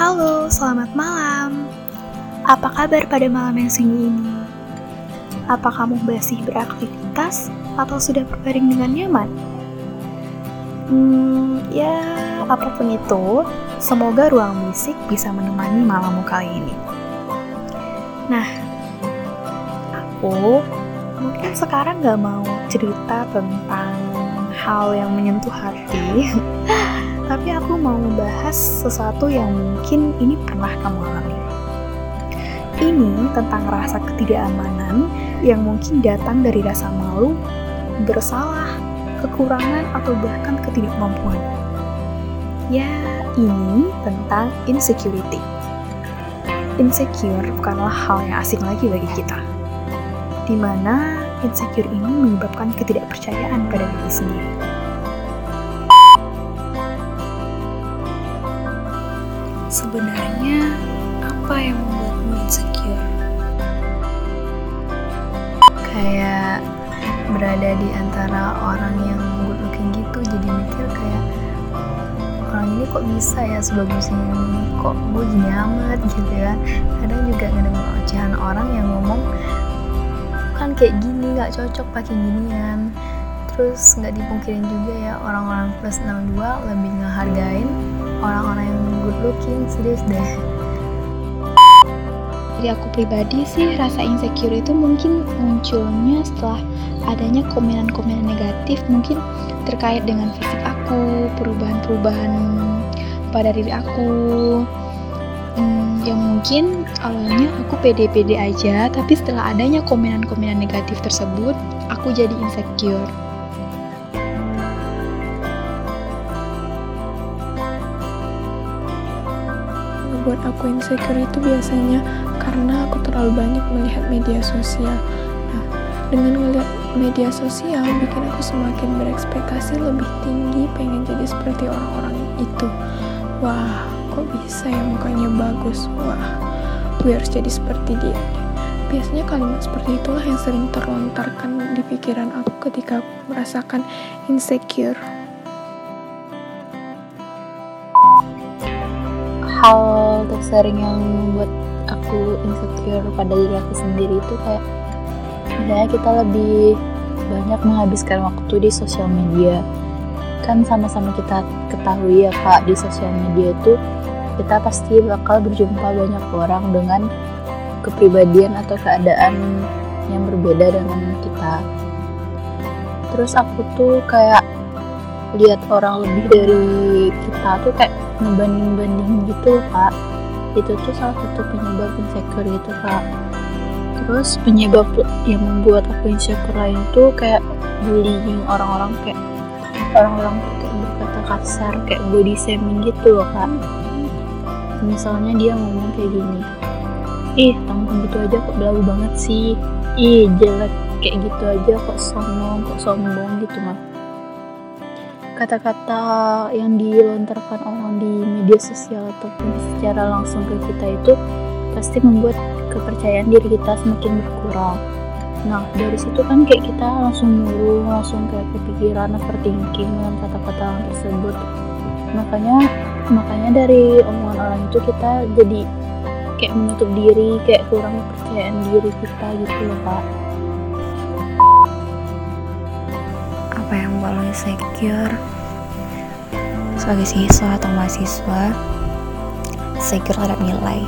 Halo, selamat malam. Apa kabar pada malam yang sunyi ini? Apa kamu masih beraktivitas atau sudah berbaring dengan nyaman? Hmm, ya apa pun itu, semoga ruang musik bisa menemani malammu kali ini. Nah, aku mungkin sekarang gak mau cerita tentang hal yang menyentuh hati tapi aku mau membahas sesuatu yang mungkin ini pernah kamu alami. Ini tentang rasa ketidakamanan yang mungkin datang dari rasa malu, bersalah, kekurangan, atau bahkan ketidakmampuan. Ya, ini tentang insecurity. Insecure bukanlah hal yang asing lagi bagi kita. Di mana insecure ini menyebabkan ketidakpercayaan pada diri sendiri Sebenarnya, apa yang membuatmu insecure? Kayak berada di antara orang yang good looking gitu, jadi mikir kayak orang ini kok bisa ya sebagus ini, kok gue gini amat gitu kan. Kadang juga ngedenger ocehan orang yang ngomong kan kayak gini nggak cocok pakai ginian terus nggak dipungkirin juga ya orang-orang plus 62 lebih ngehargain orang-orang yang good looking. Serius deh. Dari aku pribadi sih rasa insecure itu mungkin munculnya setelah adanya komenan-komenan negatif mungkin terkait dengan fisik aku perubahan-perubahan pada diri aku. Hmm, yang mungkin awalnya aku pede-pede aja tapi setelah adanya komenan-komenan negatif tersebut aku jadi insecure membuat aku insecure itu biasanya karena aku terlalu banyak melihat media sosial. Nah, dengan melihat media sosial bikin aku semakin berekspektasi lebih tinggi pengen jadi seperti orang-orang itu. Wah, kok bisa ya mukanya bagus? Wah, gue harus jadi seperti dia. Biasanya kalimat seperti itulah yang sering terlontarkan di pikiran aku ketika aku merasakan insecure. Hal tersering yang membuat aku insecure pada diri aku sendiri itu kayak misalnya kita lebih banyak menghabiskan waktu di sosial media. Kan sama-sama kita ketahui ya kak di sosial media itu kita pasti bakal berjumpa banyak orang dengan kepribadian atau keadaan yang berbeda dengan kita. Terus aku tuh kayak lihat orang lebih dari kita tuh kayak ngebanding-banding gitu kak. Itu tuh salah satu penyebab insecure gitu kak. Terus penyebab yang membuat aku insecure lain tuh kayak bullying orang-orang kayak orang-orang tuh kayak berkata kasar kayak body shaming gitu loh kak. Misalnya dia ngomong kayak gini ih tampang gitu aja kok belagu banget sih. Ih jelek kayak gitu aja kok sombong kok sombong gitu mah kata-kata yang dilontarkan orang di media sosial ataupun secara langsung ke kita itu pasti membuat kepercayaan diri kita semakin berkurang. Nah dari situ kan kayak kita langsung murung, langsung kayak kepikiran, overthinking dengan kata-kata tersebut. Makanya makanya dari omongan orang itu kita jadi kayak menutup diri, kayak kurang kepercayaan diri kita gitu loh kak. Apa yang membuat lo insecure? Sebagai siswa atau mahasiswa insecure terhadap nilai.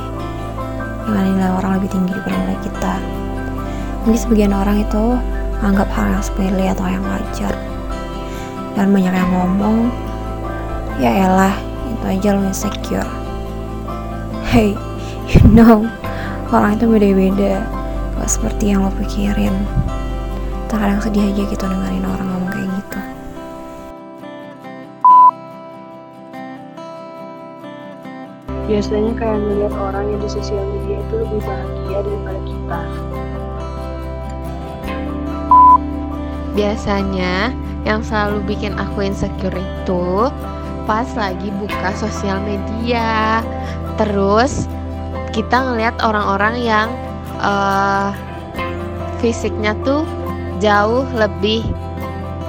Di mana nilai orang lebih tinggi daripada nilai kita. Mungkin sebagian orang itu anggap hal yang sepele atau yang wajar. Dan banyak yang ngomong ya elah itu aja lo insecure. Hey you know orang itu beda-beda. Gak seperti yang lo pikirin. Terkadang sedih aja gitu dengerin orang Biasanya kayak melihat orang yang di sosial media itu lebih bahagia daripada kita. Biasanya yang selalu bikin aku insecure itu pas lagi buka sosial media. Terus kita ngelihat orang-orang yang uh, fisiknya tuh jauh lebih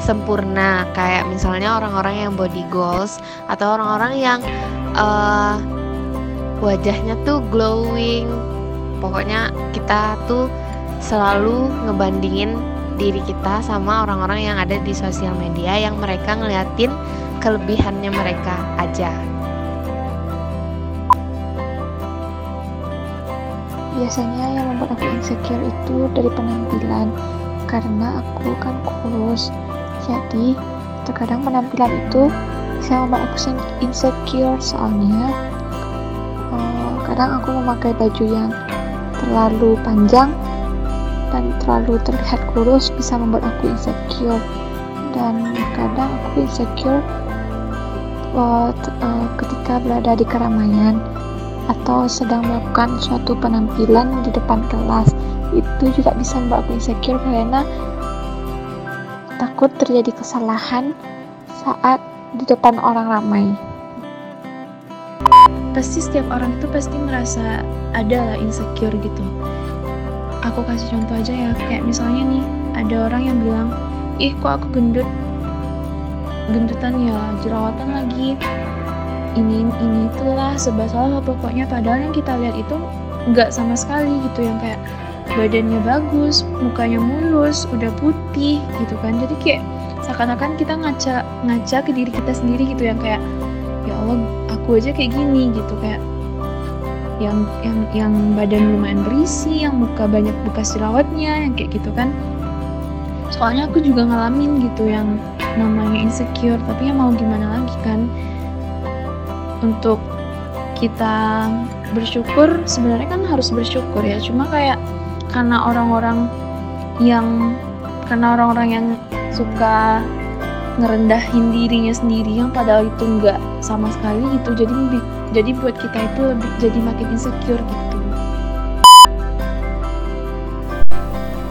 sempurna kayak misalnya orang-orang yang body goals atau orang-orang yang uh, wajahnya tuh glowing. Pokoknya kita tuh selalu ngebandingin diri kita sama orang-orang yang ada di sosial media yang mereka ngeliatin kelebihannya mereka aja. Biasanya yang membuat aku insecure itu dari penampilan karena aku kan kurus. Jadi terkadang penampilan itu bisa membuat aku insecure soalnya kadang aku memakai baju yang terlalu panjang dan terlalu terlihat kurus bisa membuat aku insecure. Dan kadang aku insecure uh, uh, ketika berada di keramaian atau sedang melakukan suatu penampilan di depan kelas. Itu juga bisa membuat aku insecure karena takut terjadi kesalahan saat di depan orang ramai pasti setiap orang itu pasti merasa ada lah insecure gitu. Aku kasih contoh aja ya kayak misalnya nih ada orang yang bilang ih kok aku gendut? Gendutan ya jerawatan lagi. Ini ini itulah sebab salah pokoknya. Padahal yang kita lihat itu nggak sama sekali gitu yang kayak badannya bagus mukanya mulus udah putih gitu kan. Jadi kayak seakan-akan kita ngaca ngaca ke diri kita sendiri gitu yang kayak ya Allah aku aja kayak gini gitu kayak yang yang yang badan lumayan berisi yang muka banyak bekas jerawatnya yang kayak gitu kan. Soalnya aku juga ngalamin gitu yang namanya insecure tapi ya mau gimana lagi kan. Untuk kita bersyukur sebenarnya kan harus bersyukur ya. Cuma kayak karena orang-orang yang karena orang-orang yang suka ngerendahin dirinya sendiri yang padahal itu enggak sama sekali gitu. Jadi jadi buat kita itu lebih jadi makin insecure gitu.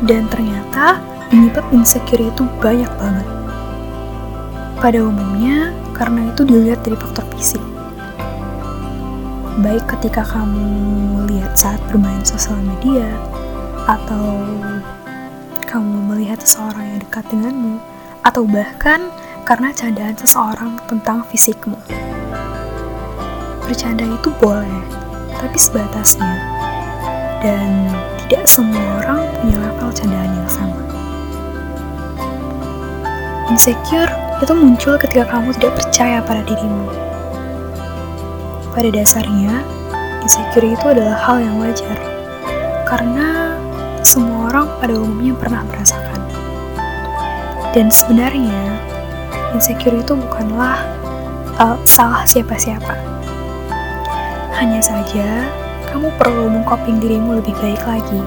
Dan ternyata penyebab insecure itu banyak banget. Pada umumnya karena itu dilihat dari faktor fisik. Baik ketika kamu lihat saat bermain sosial media atau kamu melihat seseorang yang dekat denganmu atau bahkan karena candaan seseorang tentang fisikmu. Bercanda itu boleh, tapi sebatasnya. Dan tidak semua orang punya level candaan yang sama. Insecure itu muncul ketika kamu tidak percaya pada dirimu pada dasarnya, insecure itu adalah hal yang wajar, karena semua orang pada umumnya pernah merasakan. Dan sebenarnya, insecure itu bukanlah uh, salah siapa-siapa. Hanya saja, kamu perlu mengcoping dirimu lebih baik lagi.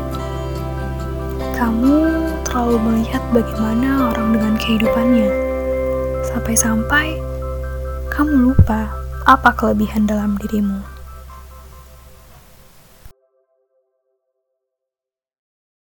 Kamu terlalu melihat bagaimana orang dengan kehidupannya, sampai-sampai kamu lupa apa kelebihan dalam dirimu?